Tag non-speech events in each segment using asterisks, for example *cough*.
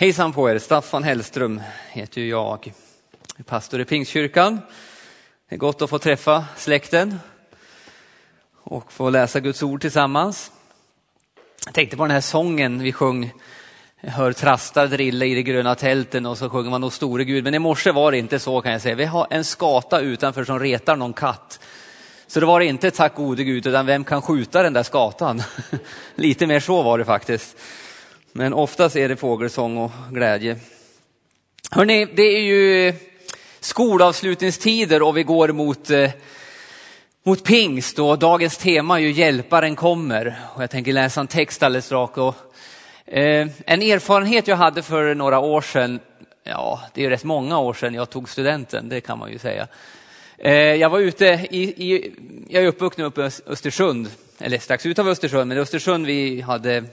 Hejsan på er, Staffan Hellström heter ju jag. Jag pastor i Pingstkyrkan. Det är gott att få träffa släkten och få läsa Guds ord tillsammans. Jag tänkte på den här sången vi sjöng, jag hör trastar drilla i de gröna tälten och så sjunger man nog store Gud. Men i morse var det inte så kan jag säga. Vi har en skata utanför som retar någon katt. Så det var inte tack gode Gud, utan vem kan skjuta den där skatan? *laughs* Lite mer så var det faktiskt. Men oftast är det fågelsång och glädje. Hörrni, det är ju eh, skolavslutningstider och vi går mot, eh, mot pingst och dagens tema är ju Hjälparen kommer. Och jag tänker läsa en text alldeles rakt. Och, eh, en erfarenhet jag hade för några år sedan, ja det är ju rätt många år sedan jag tog studenten, det kan man ju säga. Eh, jag var ute i, i jag är uppvuxen uppe i Östersund, eller strax utanför Östersund, men i Östersund vi hade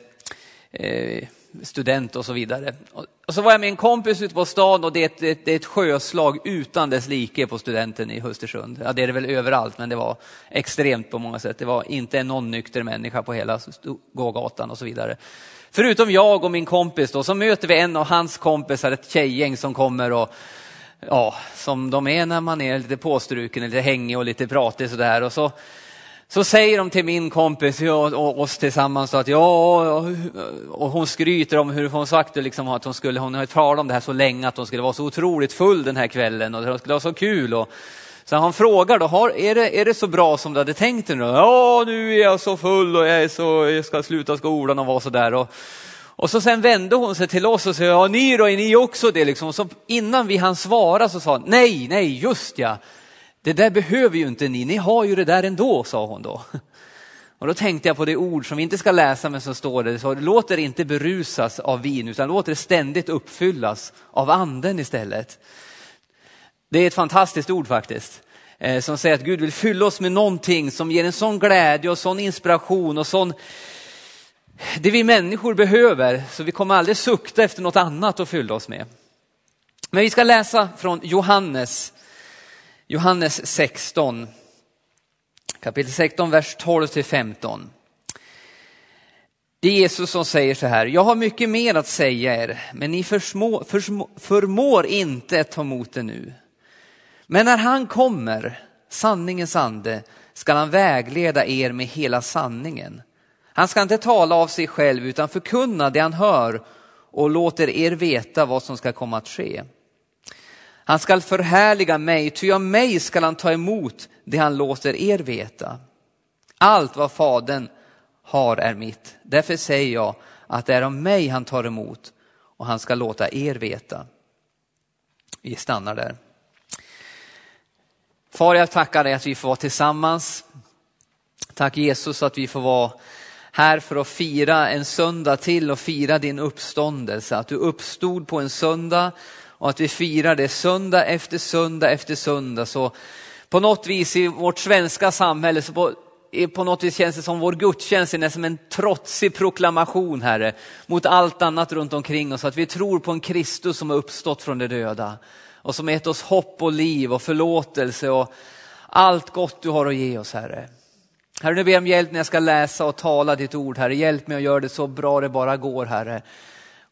eh, student och så vidare. Och så var jag med en kompis ute på stan och det är, ett, det är ett sjöslag utan dess like på studenten i Östersund. Ja, det är det väl överallt, men det var extremt på många sätt. Det var inte någon nykter människa på hela gågatan och så vidare. Förutom jag och min kompis då, så möter vi en av hans kompisar, ett tjejgäng som kommer och ja, som de är när man är lite påstruken, lite hängig och lite pratig sådär. Och så så säger de till min kompis och oss tillsammans att ja, och hon skryter om hur hon sagt det, liksom, att hon skulle, hon har talat om det här så länge, att hon skulle vara så otroligt full den här kvällen och det skulle vara så kul. Och, så han frågar då, har, är, det, är det så bra som du hade tänkt dig nu? Ja, nu är jag så full och jag, är så, jag ska sluta skolan och vara så där. Och, och så sen vände hon sig till oss och sa, ja ni då, är ni också det? Liksom. Så innan vi hann svara så sa hon, nej, nej, just ja, det där behöver ju inte ni, ni har ju det där ändå, sa hon då. *laughs* Och då tänkte jag på det ord som vi inte ska läsa men som står det, så låt er inte berusas av vin utan låt er ständigt uppfyllas av anden istället. Det är ett fantastiskt ord faktiskt, eh, som säger att Gud vill fylla oss med någonting som ger en sån glädje och sån inspiration och sån, det vi människor behöver, så vi kommer aldrig sukta efter något annat att fylla oss med. Men vi ska läsa från Johannes Johannes 16, kapitel 16, vers 12 till 15. Det är Jesus som säger så här, jag har mycket mer att säga er, men ni försmå, försmå, förmår inte att ta emot det nu. Men när han kommer, sanningens ande, skall han vägleda er med hela sanningen. Han ska inte tala av sig själv utan förkunna det han hör och låter er veta vad som ska komma att ske. Han skall förhärliga mig, ty av mig skall han ta emot det han låter er veta. Allt vad Fadern har är mitt. Därför säger jag att det är av mig han tar emot och han ska låta er veta. Vi stannar där. Far, jag tackar dig att vi får vara tillsammans. Tack Jesus att vi får vara här för att fira en söndag till och fira din uppståndelse. Att du uppstod på en söndag och att vi firar det söndag efter söndag efter söndag. Så på något vis i vårt svenska samhälle så på, på något vis känns det som vår gudstjänst är som en trotsig proklamation, Herre, mot allt annat runt omkring oss. Att vi tror på en Kristus som har uppstått från de döda och som gett oss hopp och liv och förlåtelse och allt gott du har att ge oss, Herre. Herre, nu ber jag om hjälp när jag ska läsa och tala ditt ord, Herre. Hjälp mig att göra det så bra det bara går, Herre.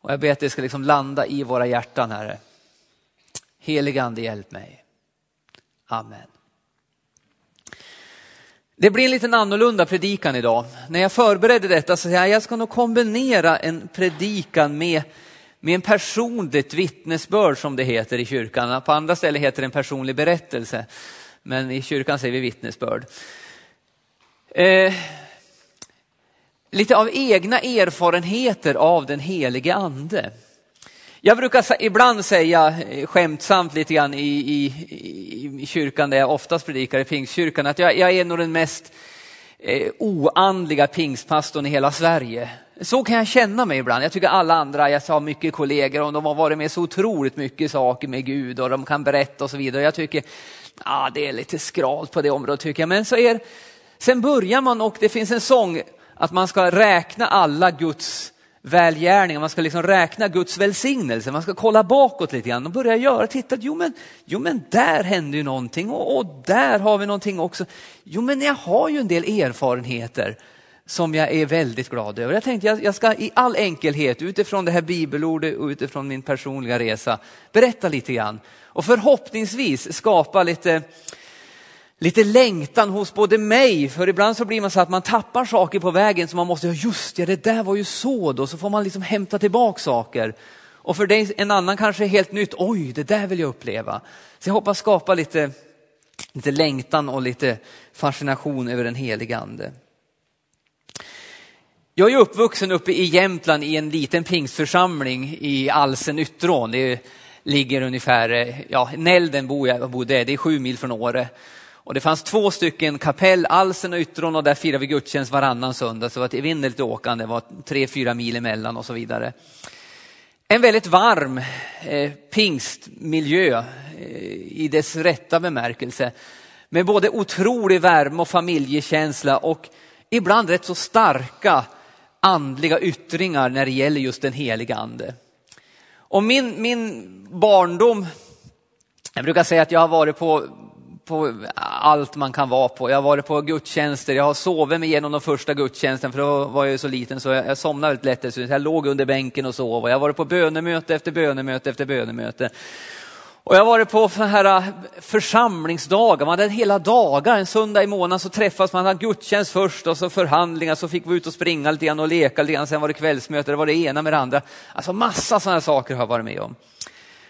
Och jag ber att det ska liksom landa i våra hjärtan, Herre. Heligande hjälp mig. Amen. Det blir en lite annorlunda predikan idag. När jag förberedde detta så sa jag jag ska nog kombinera en predikan med, med en personligt vittnesbörd som det heter i kyrkan. På andra ställen heter det en personlig berättelse. Men i kyrkan säger vi vittnesbörd. Eh, lite av egna erfarenheter av den helige ande. Jag brukar ibland säga eh, skämtsamt lite grann i, i, i kyrkan där jag oftast predikar i pingstkyrkan att jag, jag är nog den mest eh, oandliga pingstpastorn i hela Sverige. Så kan jag känna mig ibland. Jag tycker alla andra, jag har mycket kollegor och de har varit med så otroligt mycket saker med Gud och de kan berätta och så vidare. Jag tycker, ah, det är lite skralt på det området tycker jag. Men så är, sen börjar man och det finns en sång att man ska räkna alla Guds välgärningar, man ska liksom räkna Guds välsignelse, man ska kolla bakåt lite grann och börja göra, titta, jo men, jo men där hände ju någonting och, och där har vi någonting också. Jo men jag har ju en del erfarenheter som jag är väldigt glad över. Jag tänkte jag, jag ska i all enkelhet utifrån det här bibelordet och utifrån min personliga resa berätta lite grann och förhoppningsvis skapa lite lite längtan hos både mig, för ibland så blir man så att man tappar saker på vägen så man måste, ja just ja, det där var ju så då, så får man liksom hämta tillbaka saker. Och för dig, en annan kanske är helt nytt, oj det där vill jag uppleva. Så jag hoppas skapa lite, lite längtan och lite fascination över den helige ande. Jag är uppvuxen uppe i Jämtland i en liten pingstförsamling i Alsen Yttrån. Det ligger ungefär, ja Nälden bor jag bodde, det är sju mil från Åre. Och det fanns två stycken kapell, Alsen och Yttron och där firade vi gudstjänst varannan söndag. Så det var ett evinnerligt åkande, det var tre, fyra mil emellan och så vidare. En väldigt varm eh, pingstmiljö eh, i dess rätta bemärkelse. Med både otrolig värme och familjekänsla och ibland rätt så starka andliga yttringar när det gäller just den heliga ande. Och min, min barndom, jag brukar säga att jag har varit på på allt man kan vara på. Jag har varit på gudstjänster, jag har sovit mig igenom de första gudstjänsten för då var jag ju så liten så jag, jag somnade väldigt lätt. Så jag låg under bänken och sov. Och jag har varit på bönemöte efter bönemöte efter bönemöte. Och jag har varit på här äh, församlingsdagar, man hade hela dagar, en söndag i månaden så träffas man, hade gudstjänst först och så förhandlingar, så fick vi ut och springa lite grann och leka lite grann, sen var det kvällsmöte, det var det ena med det andra. Alltså massa sådana saker har jag varit med om.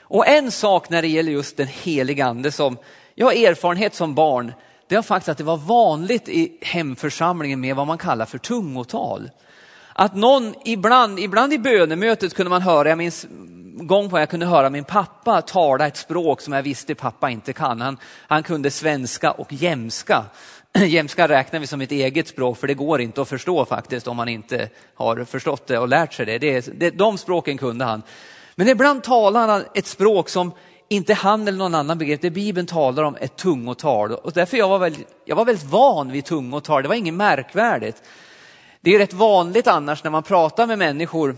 Och en sak när det gäller just den heliga ande som jag har erfarenhet som barn, det var faktiskt att det var vanligt i hemförsamlingen med vad man kallar för tungotal. Att någon ibland, ibland i bönemötet kunde man höra, jag minns gång på jag kunde höra min pappa tala ett språk som jag visste pappa inte kan. Han, han kunde svenska och jämska. *clears throat* Jämska räknar vi som ett eget språk för det går inte att förstå faktiskt om man inte har förstått det och lärt sig det. det, det de språken kunde han. Men ibland talade han ett språk som inte han eller någon annan begrepp, det Bibeln talar om är tungotal. Och därför jag var väldigt, jag var väldigt van vid tungotal, det var inget märkvärdigt. Det är rätt vanligt annars när man pratar med människor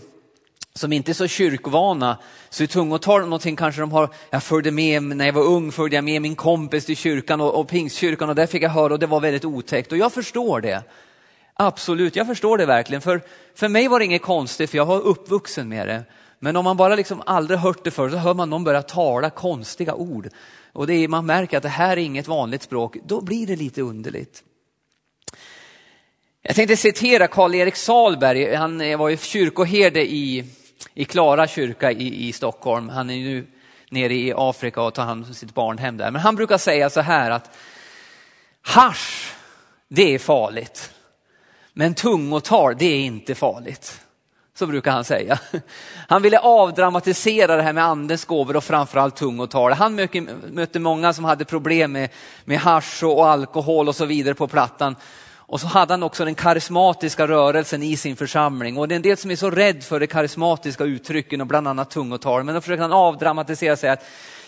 som inte är så kyrkovana så är tungotal någonting kanske de har, jag följde med, när jag var ung följde jag med min kompis till kyrkan och, och pingstkyrkan och där fick jag höra och det var väldigt otäckt och jag förstår det. Absolut, jag förstår det verkligen. För, för mig var det inget konstigt för jag var uppvuxen med det. Men om man bara liksom aldrig hört det förr så hör man någon börja tala konstiga ord. Och det är, man märker att det här är inget vanligt språk, då blir det lite underligt. Jag tänkte citera Karl-Erik Salberg, han var ju kyrkoherde i, i Klara kyrka i, i Stockholm. Han är nu nere i Afrika och tar hand om sitt barnhem där. Men han brukar säga så här att hash, det är farligt. Men tungotal, det är inte farligt. Så brukar han säga. *laughs* Han ville avdramatisera det här med andens gåvor och framförallt tungotal. Han mötte många som hade problem med, med hasch och alkohol och så vidare på plattan. Och så hade han också den karismatiska rörelsen i sin församling. Och det är en del som är så rädd för de karismatiska uttrycken och bland annat tungotal. Men då försöker han avdramatisera och säga att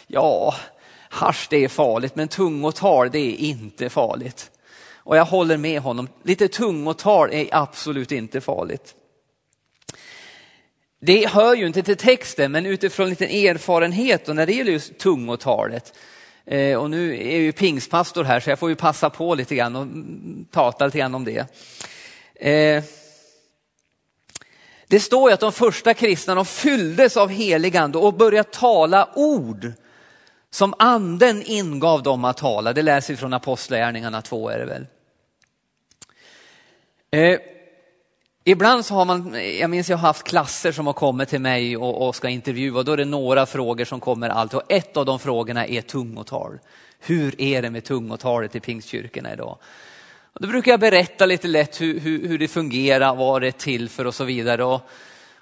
ja, hasch det är farligt, men tungotal det är inte farligt. Och jag håller med honom. Lite tungotal är absolut inte farligt. Det hör ju inte till texten, men utifrån lite erfarenhet och när det gäller just tungotalet. Eh, och nu är jag ju pingstpastor här så jag får ju passa på lite grann och prata lite grann om det. Eh, det står ju att de första kristna de fylldes av heligande och började tala ord som anden ingav dem att tala. Det läser vi från Apostlagärningarna 2 är det väl. Eh, Ibland så har man, jag minns jag har haft klasser som har kommit till mig och, och ska intervjua, då är det några frågor som kommer alltid och ett av de frågorna är tungotal. Hur är det med tungotalet i pingstkyrkorna idag? Och då brukar jag berätta lite lätt hur, hur, hur det fungerar, vad det är till för och så vidare. Och,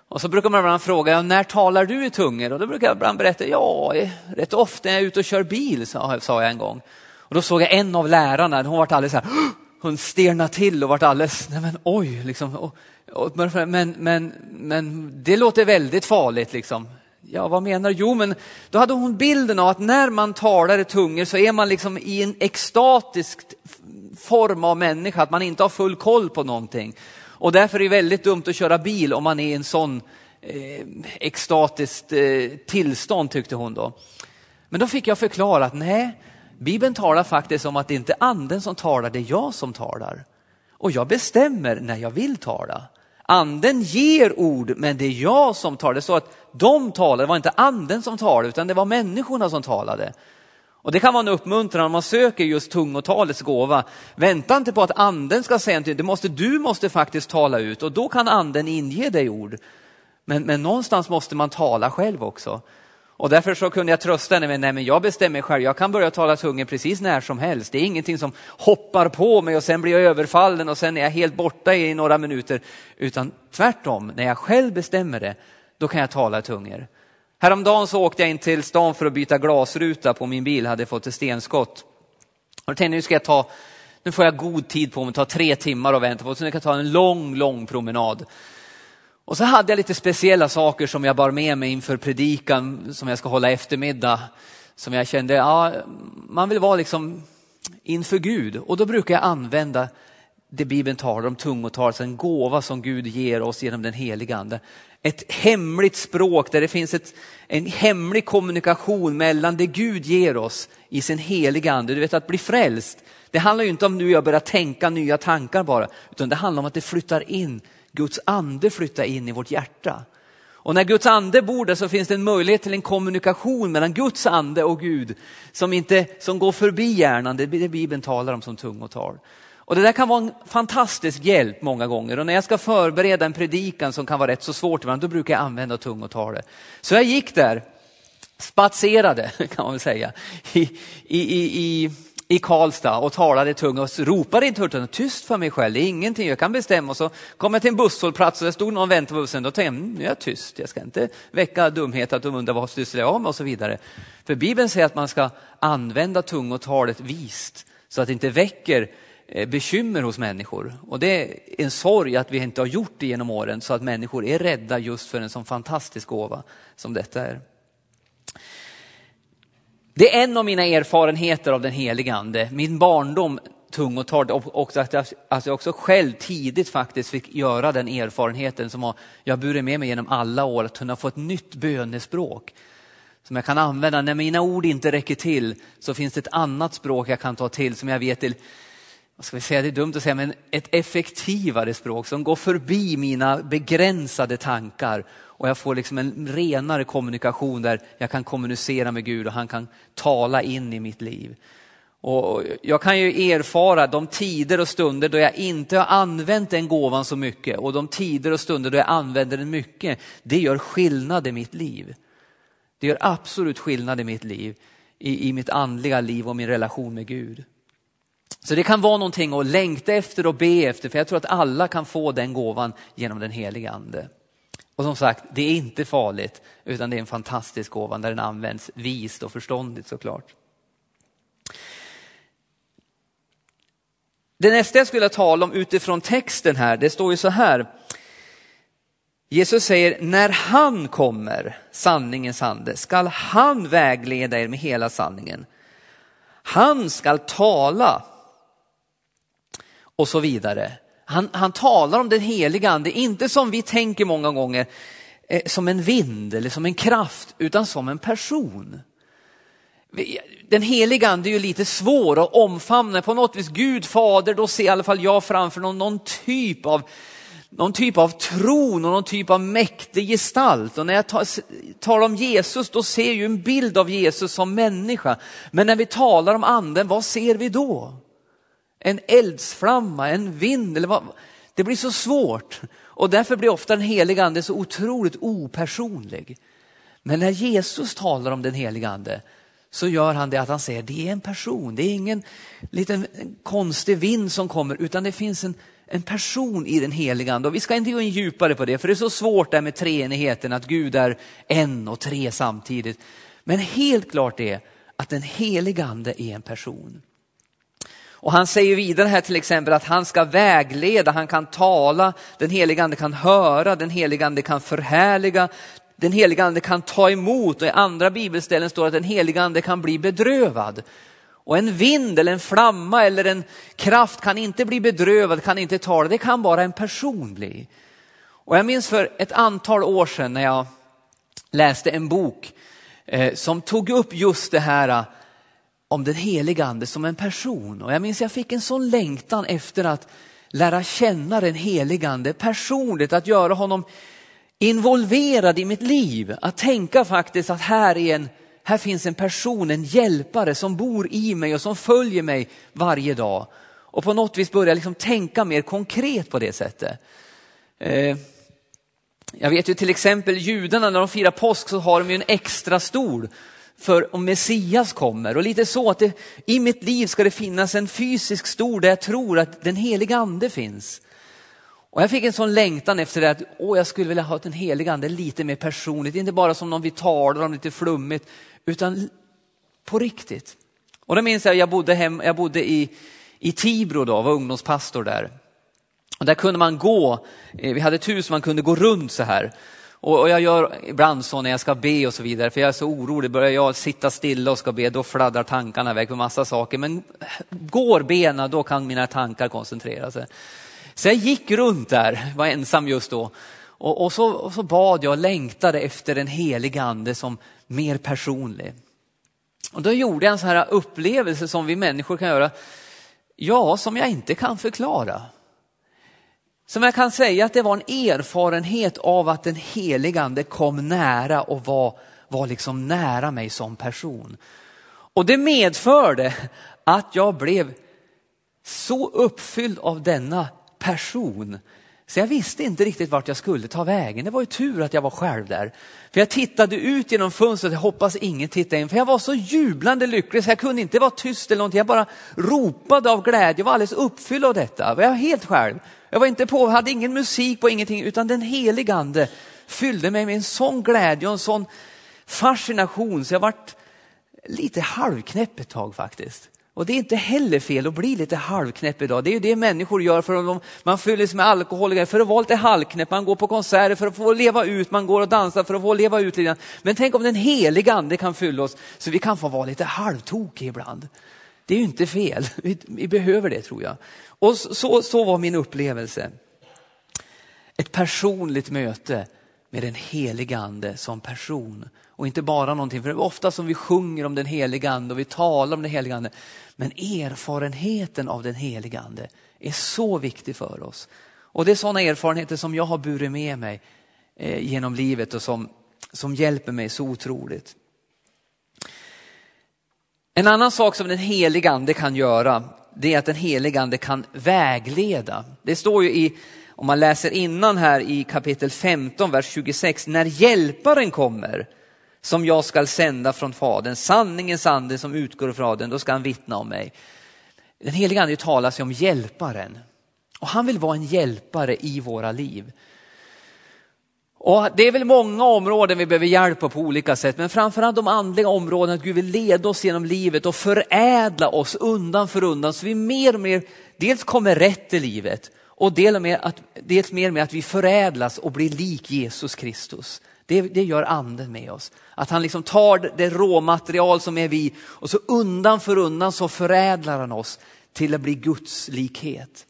och så brukar man ibland fråga, när talar du i tungor? Och då brukar jag ibland berätta, ja, rätt ofta när jag är ute och kör bil, sa, sa jag en gång. Och då såg jag en av lärarna, hon var alldeles så här, hon stelnade till och vart alldeles, nej men oj, liksom. Och, men, men, men det låter väldigt farligt liksom. Ja, vad menar du? Jo, men då hade hon bilden av att när man talar i tungor så är man liksom i en extatisk form av människa, att man inte har full koll på någonting. Och därför är det väldigt dumt att köra bil om man är i en sån eh, extatiskt eh, tillstånd tyckte hon då. Men då fick jag förklara att nej, Bibeln talar faktiskt om att det inte är anden som talar, det är jag som talar. Och jag bestämmer när jag vill tala. Anden ger ord, men det är jag som talar. Det står att de talade, det var inte anden som talade, utan det var människorna som talade. Och det kan vara en uppmuntran om man söker just tungotalets gåva. Vänta inte på att anden ska säga någonting, det måste, du måste faktiskt tala ut och då kan anden inge dig ord. Men, men någonstans måste man tala själv också. Och därför så kunde jag trösta henne med, nej men jag bestämmer själv, jag kan börja tala tungen precis när som helst. Det är ingenting som hoppar på mig och sen blir jag överfallen och sen är jag helt borta i några minuter. Utan tvärtom, när jag själv bestämmer det, då kan jag tala tungor. Häromdagen så åkte jag in till stan för att byta glasruta på min bil, hade fått ett stenskott. Och då tänkte nu ska jag ta, nu får jag god tid på mig, ta tre timmar och vänta på, så nu kan jag ta en lång, lång promenad. Och så hade jag lite speciella saker som jag bar med mig inför predikan som jag ska hålla eftermiddag. Som jag kände, ja, man vill vara liksom inför Gud. Och då brukar jag använda det Bibeln talar om, tungotal, alltså en gåva som Gud ger oss genom den heliga Ande. Ett hemligt språk där det finns ett, en hemlig kommunikation mellan det Gud ger oss i sin heliga Ande. Du vet att bli frälst, det handlar ju inte om nu jag börjar tänka nya tankar bara, utan det handlar om att det flyttar in Guds ande flytta in i vårt hjärta. Och när Guds ande bor där så finns det en möjlighet till en kommunikation mellan Guds ande och Gud som, inte, som går förbi hjärnan, det är det Bibeln talar om som tungotal. Och det där kan vara en fantastisk hjälp många gånger och när jag ska förbereda en predikan som kan vara rätt så svårt ibland, då brukar jag använda tungotalet. Så jag gick där, spatserade *laughs* kan man väl säga, i, i, i, i i Karlstad och talade tungt och ropade inte utan tyst för mig själv, det är ingenting, jag kan bestämma. Och så kom jag till en busshållplats och det stod någon och väntade på bussen. Då tänkte jag, mm, nu är jag tyst, jag ska inte väcka dumhet att de undrar vad sysslar jag med och så vidare. För Bibeln säger att man ska använda tungotalet vist så att det inte väcker eh, bekymmer hos människor. Och det är en sorg att vi inte har gjort det genom åren så att människor är rädda just för en sån fantastisk gåva som detta är. Det är en av mina erfarenheter av den helige ande. Min barndom tungotal och att jag, att jag också själv tidigt faktiskt fick göra den erfarenheten som jag burit med mig genom alla år, att kunna få ett nytt bönespråk som jag kan använda. När mina ord inte räcker till så finns det ett annat språk jag kan ta till som jag vet till, vad ska vi säga, det är dumt att säga, men ett effektivare språk som går förbi mina begränsade tankar och jag får liksom en renare kommunikation där jag kan kommunicera med Gud och han kan tala in i mitt liv. Och jag kan ju erfara de tider och stunder då jag inte har använt den gåvan så mycket och de tider och stunder då jag använder den mycket. Det gör skillnad i mitt liv. Det gör absolut skillnad i mitt liv, i, i mitt andliga liv och min relation med Gud. Så det kan vara någonting att längta efter och be efter, för jag tror att alla kan få den gåvan genom den heliga ande. Och som sagt, det är inte farligt, utan det är en fantastisk gåva när den används vist och förståndigt såklart. Det nästa jag skulle tala om utifrån texten här, det står ju så här. Jesus säger, när han kommer, sanningens ande, skall han vägleda er med hela sanningen. Han skall tala och så vidare. Han, han talar om den heliga ande, inte som vi tänker många gånger, eh, som en vind eller som en kraft, utan som en person. Den heliga ande är ju lite svår att omfamna. På något vis, Gud fader, då ser i alla fall jag framför någon, någon typ av någon typ av tron och någon typ av mäktig gestalt. Och när jag talar om Jesus, då ser jag ju en bild av Jesus som människa. Men när vi talar om anden, vad ser vi då? En eldsflamma, en vind. Eller vad. Det blir så svårt och därför blir ofta den heliga ande så otroligt opersonlig. Men när Jesus talar om den heliga ande så gör han det att han säger det är en person, det är ingen liten konstig vind som kommer utan det finns en, en person i den heliga ande. Och vi ska inte gå in djupare på det för det är så svårt där med treenigheten att Gud är en och tre samtidigt. Men helt klart är att den heliga ande är en person. Och han säger vidare här till exempel att han ska vägleda, han kan tala, den helige ande kan höra, den helige ande kan förhärliga, den helige ande kan ta emot och i andra bibelställen står att den helige ande kan bli bedrövad. Och en vind eller en flamma eller en kraft kan inte bli bedrövad, kan inte tala, det kan bara en person bli. Och jag minns för ett antal år sedan när jag läste en bok eh, som tog upp just det här om den heliga ande som en person. Och jag minns jag fick en sån längtan efter att lära känna den heligande personligt, att göra honom involverad i mitt liv. Att tänka faktiskt att här, är en, här finns en person, en hjälpare som bor i mig och som följer mig varje dag. Och på något vis börja liksom tänka mer konkret på det sättet. Eh, jag vet ju till exempel judarna när de firar påsk så har de ju en extra stol för om Messias kommer. Och lite så att det, i mitt liv ska det finnas en fysisk stor där jag tror att den heliga ande finns. Och jag fick en sån längtan efter det att åh, jag skulle vilja ha den heliga ande lite mer personligt, inte bara som någon vi talar om lite flummigt, utan på riktigt. Och då minns jag, jag bodde, hem, jag bodde i, i Tibro då, var ungdomspastor där. Och där kunde man gå, eh, vi hade ett hus man kunde gå runt så här. Och jag gör ibland så när jag ska be och så vidare, för jag är så orolig. Börjar jag sitta stilla och ska be, då fladdrar tankarna iväg på massa saker. Men går benen, då kan mina tankar koncentrera sig. Så jag gick runt där, var ensam just då. Och, och, så, och så bad jag och längtade efter en helig ande som mer personlig. Och då gjorde jag en sån här upplevelse som vi människor kan göra, ja, som jag inte kan förklara. Som jag kan säga att det var en erfarenhet av att den helige ande kom nära och var, var liksom nära mig som person. Och det medförde att jag blev så uppfylld av denna person så jag visste inte riktigt vart jag skulle ta vägen. Det var ju tur att jag var själv där. För jag tittade ut genom fönstret, jag hoppas ingen tittade in. För jag var så jublande lycklig så jag kunde inte vara tyst eller någonting. Jag bara ropade av glädje, jag var alldeles uppfylld av detta. Jag var helt själv. Jag var inte på, hade ingen musik på ingenting, utan den helige ande fyllde mig med en sån glädje och en sån fascination så jag vart lite halvknäpp ett tag faktiskt. Och det är inte heller fel att bli lite halvknäpp idag. Det är ju det människor gör för att de, man fyller sig med alkohol för att vara lite halvknäpp. Man går på konserter för att få leva ut, man går och dansar för att få leva ut lite Men tänk om den heliga ande kan fylla oss så vi kan få vara lite halvtokiga ibland. Det är ju inte fel, *laughs* vi, vi behöver det tror jag. Och så, så var min upplevelse. Ett personligt möte med den heliga ande som person. Och inte bara någonting, för det är ofta som vi sjunger om den heliga ande och vi talar om den heliga ande. Men erfarenheten av den heliga ande är så viktig för oss. Och det är sådana erfarenheter som jag har burit med mig eh, genom livet och som, som hjälper mig så otroligt. En annan sak som den helige ande kan göra, det är att den helige ande kan vägleda. Det står ju i, om man läser innan här i kapitel 15, vers 26, när hjälparen kommer, som jag skall sända från Fadern, sanningens ande som utgår från Fadern, då ska han vittna om mig. Den helige ande talas ju om hjälparen och han vill vara en hjälpare i våra liv. Och det är väl många områden vi behöver hjälp på på olika sätt, men framförallt de andliga områdena, att Gud vill leda oss genom livet och förädla oss undan för undan så vi mer och mer dels kommer rätt i livet och dels mer, att, dels mer med att vi förädlas och blir lik Jesus Kristus. Det, det gör anden med oss. Att han liksom tar det råmaterial som är vi och så undan för undan så förädlar han oss till att bli Guds likhet.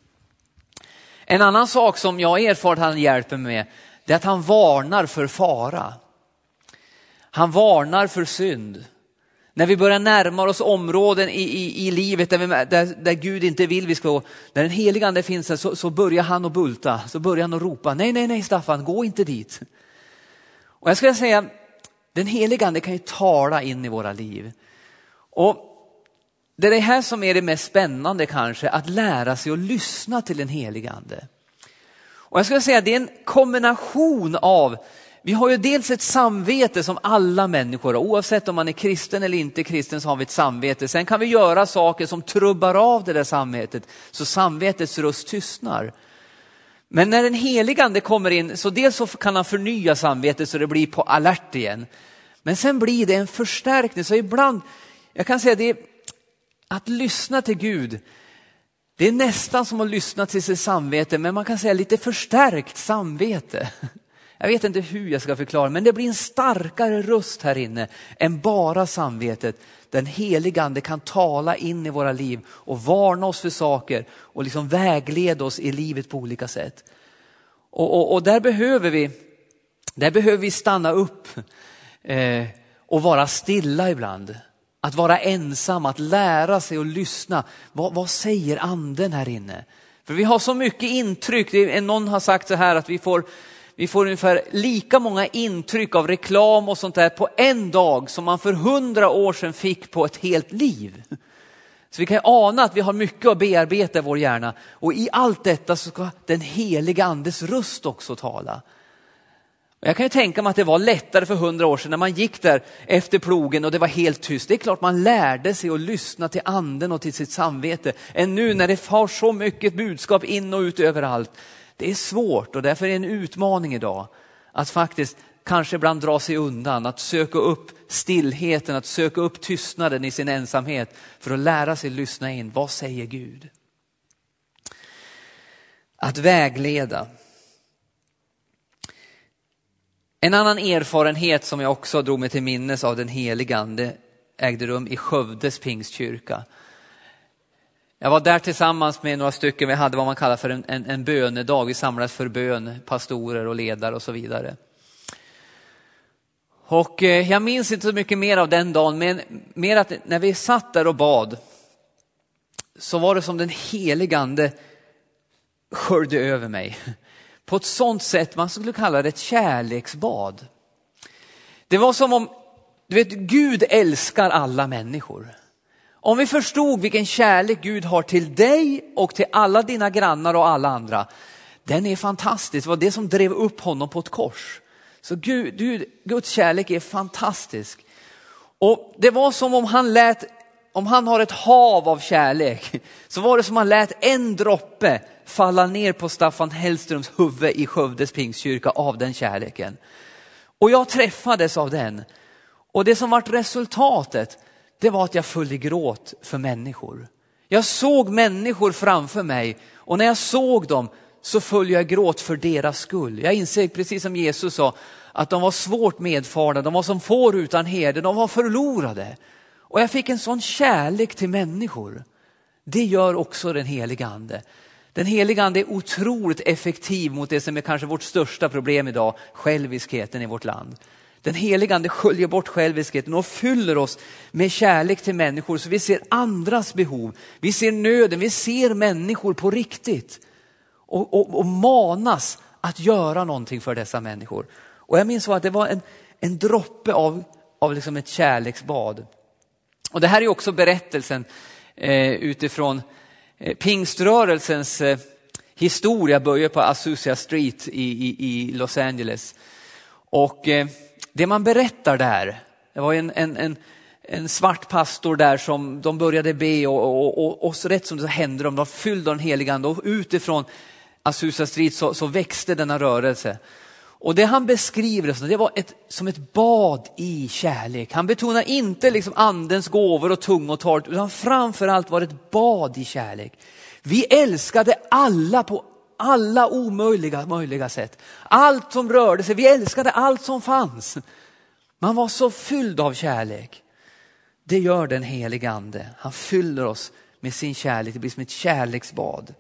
En annan sak som jag erfarit han hjälper mig med, det är att han varnar för fara. Han varnar för synd. När vi börjar närma oss områden i, i, i livet där, vi, där, där, Gud inte vill vi ska gå, När den heliga ande finns där, så, så börjar han att bulta, så börjar han att ropa, nej, nej, nej Staffan, gå inte dit. Och jag skulle säga, den heliga ande kan ju tala in i våra liv. Och det är det här som är det mest spännande kanske, att lära sig att lyssna till den heliga ande. Och jag skulle säga det är en kombination av, vi har ju dels ett samvete som alla människor har, oavsett om man är kristen eller inte kristen så har vi ett samvete. Sen kan vi göra saker som trubbar av det där samvetet så samvetets röst tystnar. Men när den helige ande kommer in så dels så kan han förnya samvetet så det blir på alert igen. Men sen blir det en förstärkning så ibland, jag kan säga det, att lyssna till Gud, det är nästan som att lyssna till sitt samvete, men man kan säga lite förstärkt samvete. *laughs* Jag vet inte hur jag ska förklara, men det blir en starkare röst här inne än bara samvetet. Den heliga ande kan tala in i våra liv och varna oss för saker och liksom vägleda oss i livet på olika sätt. Och, och, och där, behöver vi, där behöver vi stanna upp *laughs* eh, och vara stilla ibland. Att vara ensam, att lära sig och lyssna. Vad, vad säger anden här inne? För vi har så mycket intryck, någon har sagt så här att vi får, vi får ungefär lika många intryck av reklam och sånt där på en dag som man för hundra år sedan fick på ett helt liv. Så vi kan ana att vi har mycket att bearbeta i vår hjärna och i allt detta så ska den heliga andes röst också tala. Jag kan ju tänka mig att det var lättare för hundra år sedan när man gick där efter plogen och det var helt tyst. Det är klart man lärde sig att lyssna till anden och till sitt samvete. Än nu när det har så mycket budskap in och ut överallt. Det är svårt och därför är det en utmaning idag att faktiskt kanske ibland dra sig undan, att söka upp stillheten, att söka upp tystnaden i sin ensamhet för att lära sig lyssna in. Vad säger Gud? Att vägleda. En annan erfarenhet som jag också drog mig till minnes av den heligande ägde rum i Skövdes pingstkyrka. Jag var där tillsammans med några stycken, vi hade vad man kallar för en, en, en bönedag, vi samlades för bön, pastorer och ledare och så vidare. Och eh, jag minns inte så mycket mer av den dagen, men mer att när vi satt där och bad så var det som den heligande sköljde över mig på ett sånt sätt man skulle kalla det ett kärleksbad. Det var som om, du vet, Gud älskar alla människor. Om vi förstod vilken kärlek Gud har till dig och till alla dina grannar och alla andra, den är fantastisk. Det var det som drev upp honom på ett kors. Så Gud, Gud, Guds kärlek är fantastisk. Och det var som om han lät, om han har ett hav av kärlek, så var det som om han lät en droppe falla ner på Staffan Hellströms huvud i Skövdes pingstkyrka av den kärleken. Och jag träffades av den. Och det som vart resultatet, det var att jag föll i gråt för människor. Jag såg människor framför mig och när jag såg dem så föll jag i gråt för deras skull. Jag inser, precis som Jesus sa, att de var svårt medfarna, de var som får utan herde, de var förlorade. Och jag fick en sån kärlek till människor. Det gör också den heliga ande. Den heliga ande är otroligt effektiv mot det som är kanske vårt största problem idag, själviskheten i vårt land. Den heliga ande sköljer bort själviskheten och fyller oss med kärlek till människor så vi ser andras behov. Vi ser nöden, vi ser människor på riktigt. Och, och, och manas att göra någonting för dessa människor. Och jag minns så att det var en, en droppe av, av liksom ett kärleksbad. Och det här är också berättelsen eh, utifrån Eh, Eh, pingströrelsens eh, historia börjar på Azusa Street i, i, i Los Angeles. Och eh, det man berättar där, det var en, en, en, en svart pastor där som de började be och, och, och, och så rätt som det hände de, de var fyllda av den helige ande och utifrån Azusa Street så, så växte denna rörelse. Och det han beskriver det var ett, som ett bad i kärlek. Han betonar inte liksom andens gåvor och tungotalet utan framförallt var det ett bad i kärlek. Vi älskade alla på alla omöjliga möjliga sätt. Allt som rörde sig, vi älskade allt som fanns. Man var så fylld av kärlek. Det gör den helige ande. Han fyller oss med sin kärlek, det blir som ett kärleksbad.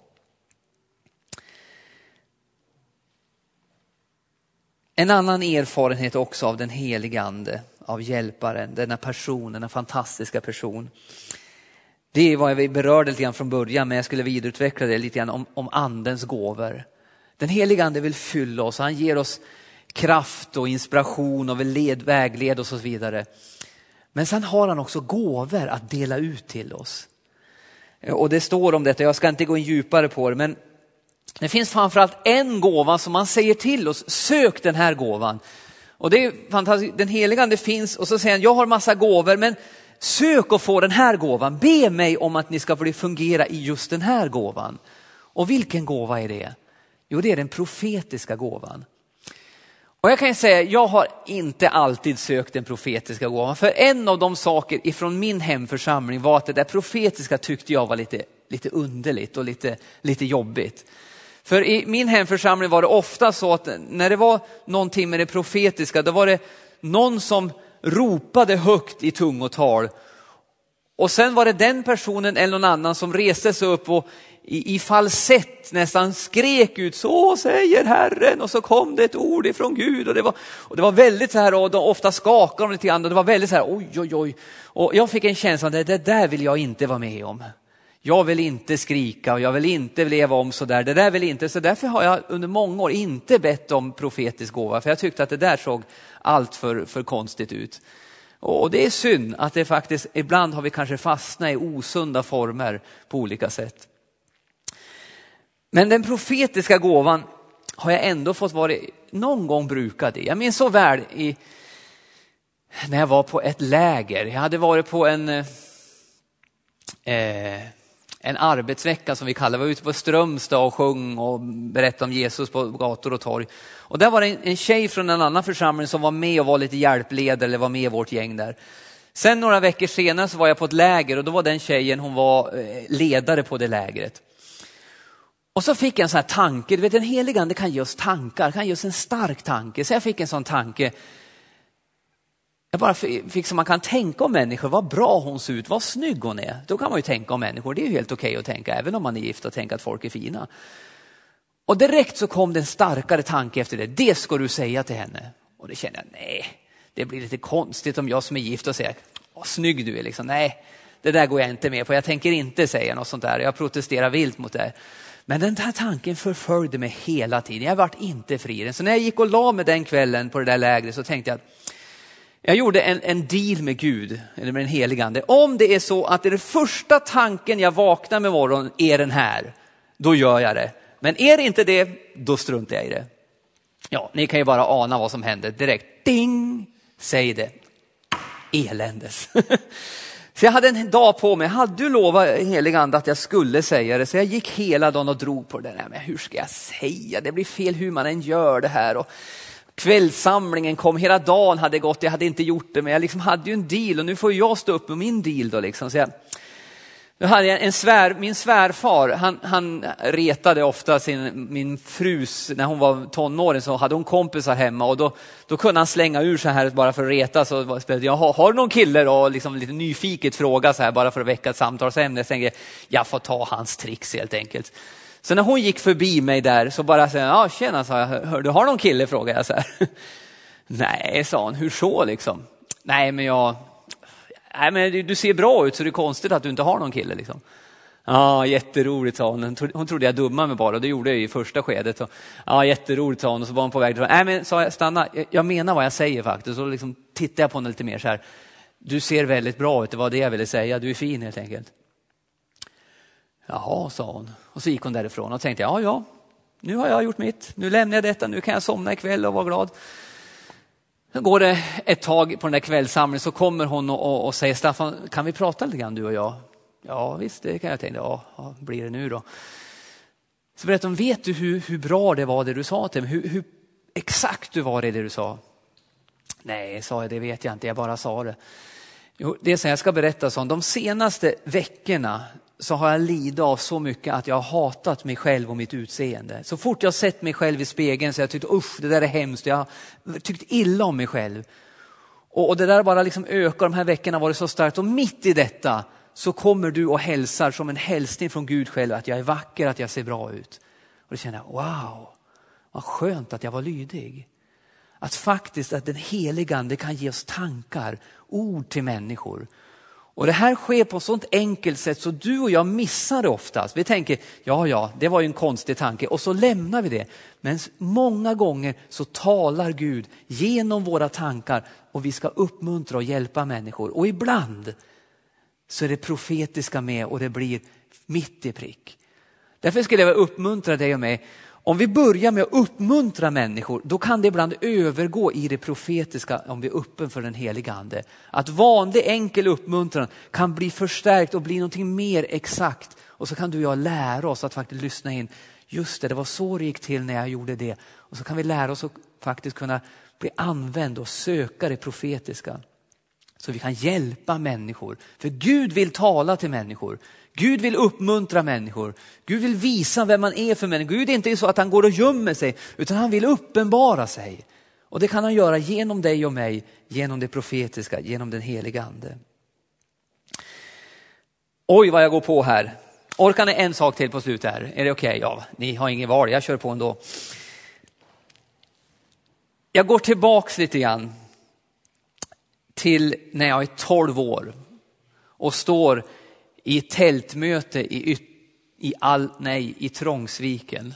En annan erfarenhet också av den helige ande, av hjälparen, denna person, denna fantastiska person. Det är vad vi berörde lite grann från början, men jag skulle vidareutveckla det lite grann om, om andens gåvor. Den helige ande vill fylla oss, han ger oss kraft och inspiration och vill led, vägleda oss och så vidare. Men sen har han också gåvor att dela ut till oss. Och det står om detta, jag ska inte gå in djupare på det, men det finns framförallt en gåva som man säger till oss, sök den här gåvan. Och det är fantastiskt, den heliga ande finns och så säger han, jag har massa gåvor men sök och få den här gåvan. Be mig om att ni ska få fungera i just den här gåvan. Och vilken gåva är det? Jo, det är den profetiska gåvan. Och jag kan ju säga, jag har inte alltid sökt den profetiska gåvan. För en av de saker ifrån min hemförsamling var att det där profetiska tyckte jag var lite, lite underligt och lite, lite jobbigt. För i min hemförsamling var det ofta så att när det var någonting med det profetiska, då var det någon som ropade högt i tungotal. Och sen var det den personen eller någon annan som reste sig upp och i, i falsett nästan skrek ut, så säger Herren, och så kom det ett ord ifrån Gud. Och det var, och det var väldigt så här, och de ofta skakade de lite grann, och det var väldigt så här, oj, oj, oj. Och jag fick en känsla, det, det där vill jag inte vara med om jag vill inte skrika och jag vill inte leva om så där, Det där vill inte, så därför har jag under många år inte bett om profetisk gåva, för jag tyckte att det där såg allt för, för konstigt ut. Och det är synd att det faktiskt, ibland har vi kanske fastnat i osunda former på olika sätt. Men den profetiska gåvan har jag ändå fått vara någon gång brukad i. Jag minns så väl i, när jag var på ett läger. Jag hade varit på en, eh, eh en arbetsvecka som vi kallar det. Vi var ute på Strömstad och sjöng och berättade om Jesus på gator och torg. Och där var det en, en tjej från en annan församling som var med och var lite hjälpledare eller var med i vårt gäng där. Sen några veckor senare så var jag på ett läger och då var den tjejen, hon var eh, ledare på det lägret. Och så fick jag en sån här tanke, du vet den heliga ande kan ge oss tankar, kan ge oss en stark tanke. Så jag fick en sån tanke. Jag bara fick som man kan tänka om människor, vad bra hon ser ut, vad snygg hon är. Då kan man ju tänka om människor, det är ju helt okej okay att tänka, även om man är gift och tänka att folk är fina. Och direkt så kom det en starkare tanke efter det, det ska du säga till henne. Och det kände jag, nej, det blir lite konstigt om jag som är gift och säger, vad snygg du är, liksom. nej, det där går jag inte med på, jag tänker inte säga något sånt där, jag protesterar vilt mot det. Men den där tanken förföljde mig hela tiden. Jag vart inte fri. Så när jag gick och la mig den kvällen på det där lägret så tänkte jag att jag gjorde en, en deal med Gud, eller med den helige ande. Om det är så att det är den första tanken jag vaknar med morgon är den här, då gör jag det. Men är det inte det, då struntar jag i det. Ja, ni kan ju bara ana vad som hände direkt. Ding! Säg det. Eländes. *laughs* Så jag hade en dag på mig, hade du lovat helig ande att jag skulle säga det, så jag gick hela dagen och drog på det där, men hur ska jag säga, det blir fel hur man än gör det här. Och kvällssamlingen kom, hela dagen hade gått, jag hade inte gjort det, men jag liksom hade ju en deal och nu får jag stå upp med min deal då liksom. Så jag, nu hade jag en svär, min svärfar, han, han retade ofta sin, min frus, när hon var tonåring så hade hon kompisar hemma och då, då kunde han slänga ur så här bara för att reta. Så jag har, har du någon kille då? Och liksom lite nyfiket fråga så här bara för att väcka ett samtalsämne. Jag tänkte, jag får ta hans tricks helt enkelt. Så när hon gick förbi mig där så bara sa ja tjena, sa jag, hör, du har någon kille? frågade jag så här. *laughs* Nej, sa hon, hur så liksom? Nej, men jag, nej men du ser bra ut så det är konstigt att du inte har någon kille. Liksom. Ja, jätteroligt sa hon. Hon trodde jag dummade mig bara och det gjorde jag i första skedet. Ja, jätteroligt sa hon och så var hon på väg. Nej men sa jag, stanna, jag menar vad jag säger faktiskt. Och så liksom tittade jag på henne lite mer så här. Du ser väldigt bra ut, det var det jag ville säga. Du är fin helt enkelt. Jaha, sa hon. Och så gick hon därifrån och tänkte, ja, ja, nu har jag gjort mitt. Nu lämnar jag detta, nu kan jag somna ikväll och vara glad. Så går det ett tag på den där kvällssamlingen så kommer hon och, och, säger Staffan, kan vi prata lite grann du och jag? Ja visst, det kan jag tänka. Ja, ja blir det nu då? Så berättar hon, vet du hur, hur bra det var det du sa till mig? Hur, hur exakt du var i det du sa? Nej, sa jag, det vet jag inte, jag bara sa det. Jo, det är så jag ska berätta om de senaste veckorna så har jag lidit av så mycket att jag har hatat mig själv och mitt utseende. Så fort jag sett mig själv i spegeln så har jag tyckt usch det där är hemskt. Jag har tyckt illa om mig själv. Och, och det där bara liksom ökar, de här veckorna var det så starkt. Och mitt i detta så kommer du och hälsar som en hälsning från Gud själv att jag är vacker, att jag ser bra ut. Och då känner jag, wow, vad skönt att jag var lydig. Att faktiskt att den heliga ande kan ge oss tankar, ord till människor och det här sker på ett sånt enkelt sätt så du och jag missar det oftast. Vi tänker, ja ja, det var ju en konstig tanke och så lämnar vi det. Men många gånger så talar Gud genom våra tankar och vi ska uppmuntra och hjälpa människor. Och ibland så är det profetiska med och det blir mitt i prick. Därför skulle jag uppmuntra dig och mig om vi börjar med att uppmuntra människor, då kan det ibland övergå i det profetiska om vi är öppen för den heliga ande. Att vanlig enkel uppmuntran kan bli förstärkt och bli någonting mer exakt. Och så kan du och jag lära oss att faktiskt lyssna in. Just det, det var så det gick till när jag gjorde det. Och så kan vi lära oss att faktiskt kunna bli använd och söka det profetiska. Så vi kan hjälpa människor. För Gud vill tala till människor. Gud vill uppmuntra människor. Gud vill visa vem man är för människor. Gud är inte så att han går och gömmer sig, utan han vill uppenbara sig. Och det kan han göra genom dig och mig, genom det profetiska, genom den heliga ande. Oj vad jag går på här. Orkar ni en sak till på slutet här? Är det okej? Okay? Ja, ni har ingen val, jag kör på ändå. Jag går tillbaks lite grann till när jag är 12 år och står i ett tältmöte i, i, all, nej, i Trångsviken.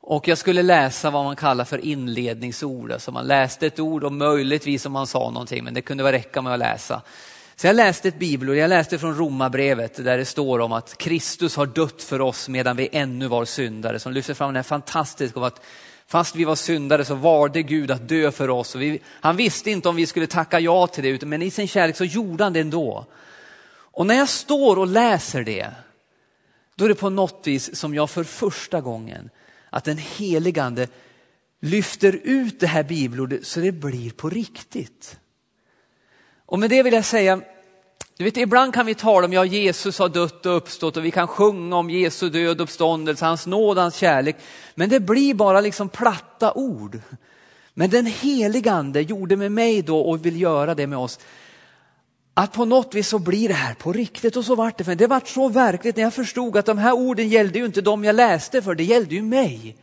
Och jag skulle läsa vad man kallar för inledningsord. Alltså man läste ett ord och möjligtvis om man sa någonting, men det kunde räcka med att läsa. Så jag läste ett bibelord, jag läste från Romarbrevet där det står om att Kristus har dött för oss medan vi ännu var syndare. Som lyfter fram den här fantastiska om att fast vi var syndare så var det Gud att dö för oss. Vi, han visste inte om vi skulle tacka ja till det, men i sin kärlek så gjorde han det ändå. Och när jag står och läser det, då är det på något vis som jag för första gången, att den heligande lyfter ut det här bibelordet så det blir på riktigt. Och med det vill jag säga, du vet, ibland kan vi tala om, ja Jesus har dött och uppstått och vi kan sjunga om Jesu död och uppståndelse, hans nåd, hans kärlek. Men det blir bara liksom platta ord. Men den heligande gjorde med mig då och vill göra det med oss. Att på något vis så blir det här på riktigt och så vart det. För det vart så verkligt när jag förstod att de här orden gällde ju inte de jag läste för, det gällde ju mig.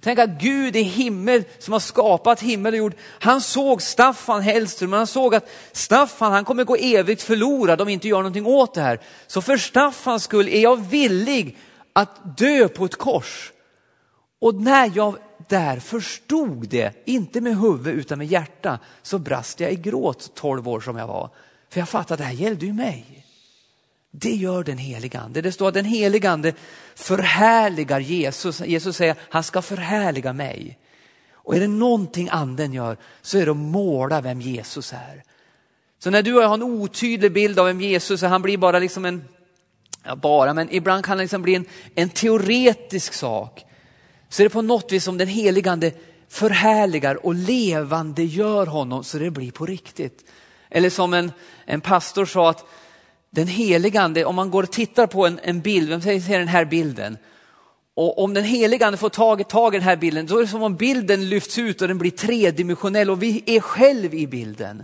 Tänk att Gud i himmel som har skapat himmel och jord, han såg Staffan Hellström, han såg att Staffan han kommer gå evigt förlorad om vi inte gör någonting åt det här. Så för Staffans skull är jag villig att dö på ett kors. Och när jag där förstod det, inte med huvud utan med hjärta, så brast jag i gråt tolv år som jag var. För jag fattar, att det här gällde ju mig. Det gör den helige ande. Det står att den helige ande förhärligar Jesus. Jesus säger han ska förhärliga mig. Och är det någonting anden gör så är det att måla vem Jesus är. Så när du och jag har en otydlig bild av vem Jesus är, han blir bara liksom en, ja bara, men ibland kan han liksom bli en, en teoretisk sak. Så är det på något vis som den heligande förhärligar och levande gör honom så det blir på riktigt. Eller som en, en pastor sa att den heligande, om man går och tittar på en, en bild, vem ser den här bilden? Och om den heligande får tag, tag i den här bilden, då är det som om bilden lyfts ut och den blir tredimensionell och vi är själv i bilden.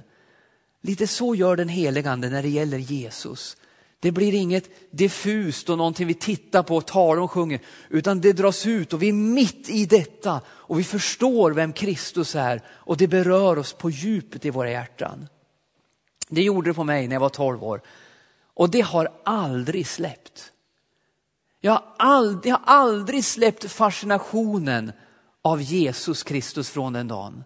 Lite så gör den heligande när det gäller Jesus. Det blir inget diffust och någonting vi tittar på, och talar och sjunger, utan det dras ut och vi är mitt i detta och vi förstår vem Kristus är och det berör oss på djupet i våra hjärtan. Det gjorde det på mig när jag var 12 år. Och det har aldrig släppt. Jag har aldrig, jag har aldrig släppt fascinationen av Jesus Kristus från den dagen.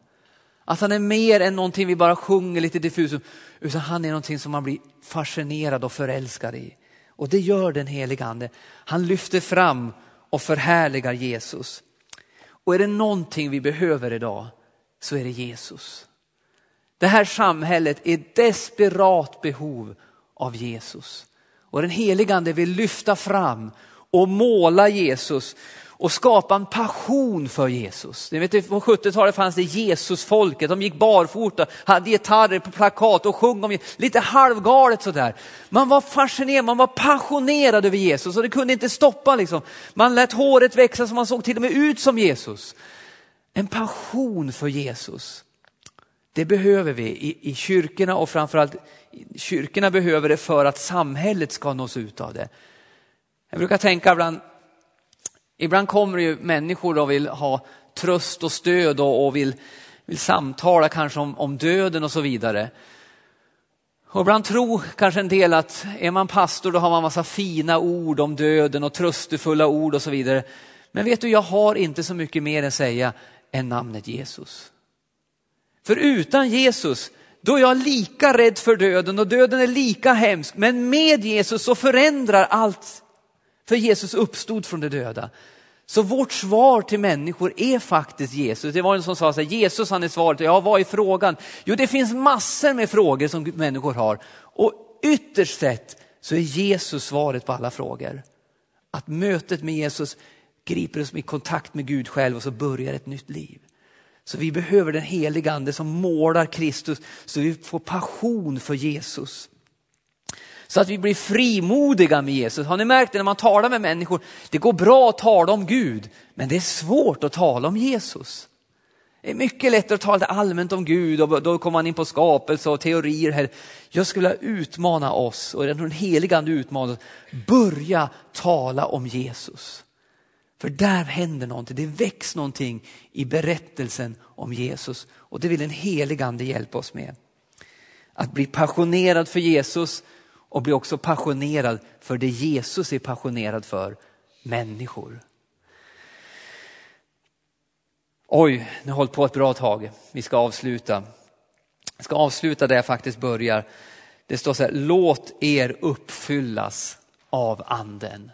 Att han är mer än någonting vi bara sjunger lite diffust utan han är någonting som man blir fascinerad och förälskad i. Och det gör den helige ande. Han lyfter fram och förhärligar Jesus. Och är det någonting vi behöver idag så är det Jesus. Det här samhället är desperat behov av Jesus. Och den heligande vill lyfta fram och måla Jesus och skapa en passion för Jesus. Ni vet, på 70-talet fanns det Jesusfolket, de gick barfota, hade gitarrer på plakat och sjöng om lite halvgalet sådär. Man var fascinerad, man var passionerad över Jesus och det kunde inte stoppa liksom. Man lät håret växa så man såg till och med ut som Jesus. En passion för Jesus. Det behöver vi i, i kyrkorna och framförallt kyrkorna behöver det för att samhället ska nås ut av det. Jag brukar tänka ibland, ibland kommer det ju människor och vill ha tröst och stöd och, och vill, vill samtala kanske om, om döden och så vidare. Och ibland tror kanske en del att är man pastor då har man massa fina ord om döden och tröstefulla ord och så vidare. Men vet du, jag har inte så mycket mer att säga än namnet Jesus. För utan Jesus, då är jag lika rädd för döden och döden är lika hemsk. Men med Jesus så förändrar allt. För Jesus uppstod från de döda. Så vårt svar till människor är faktiskt Jesus. Det var en som sa så här, Jesus han är svaret. Ja, vad är frågan? Jo, det finns massor med frågor som människor har. Och ytterst sett så är Jesus svaret på alla frågor. Att mötet med Jesus griper oss i kontakt med Gud själv och så börjar ett nytt liv. Så vi behöver den helige ande som målar Kristus så vi får passion för Jesus. Så att vi blir frimodiga med Jesus. Har ni märkt det när man talar med människor? Det går bra att tala om Gud, men det är svårt att tala om Jesus. Det är mycket lättare att tala allmänt om Gud och då kommer man in på skapelse och teorier. Här. Jag skulle vilja utmana oss och den heliga ande utmanar oss. Börja tala om Jesus. För där händer någonting, det väcks någonting i berättelsen om Jesus. Och det vill en helig ande hjälpa oss med. Att bli passionerad för Jesus och bli också passionerad för det Jesus är passionerad för, människor. Oj, nu har hållit på ett bra tag. Vi ska avsluta. Jag ska avsluta där jag faktiskt börjar. Det står så här, låt er uppfyllas av anden.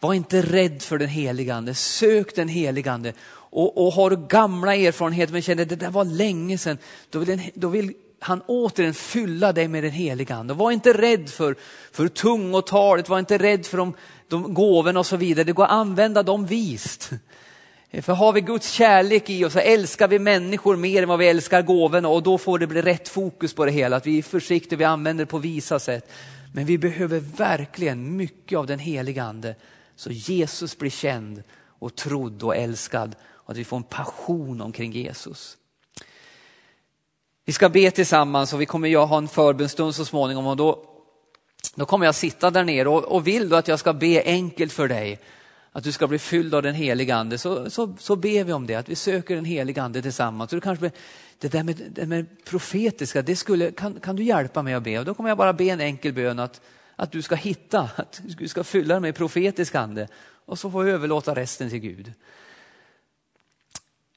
Var inte rädd för den helige ande, sök den helige ande. Och, och har du gamla erfarenheter men känner att det där var länge sedan, då vill, den, då vill han återigen fylla dig med den helige ande. Var inte rädd för, för tungotalet, var inte rädd för de, de gåvorna och så vidare. Det går att använda dem vist. För har vi Guds kärlek i oss så älskar vi människor mer än vad vi älskar gåvorna och då får det bli rätt fokus på det hela. Att vi är försiktiga, vi använder det på visa sätt. Men vi behöver verkligen mycket av den heliga ande så Jesus blir känd och trodd och älskad och att vi får en passion omkring Jesus. Vi ska be tillsammans och vi kommer ju ha en förbönstund så småningom och då, då kommer jag sitta där nere och, och vill du att jag ska be enkelt för dig att du ska bli fylld av den heliga ande så, så, så ber vi om det, att vi söker den heliga ande tillsammans. Så det, kanske, det där med, det med profetiska, det skulle, kan, kan du hjälpa mig att be? Och då kommer jag bara be en enkel bön att, att du ska hitta, att du ska fylla dig med profetisk ande och så får vi överlåta resten till Gud.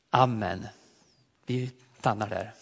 Amen. Vi stannar där.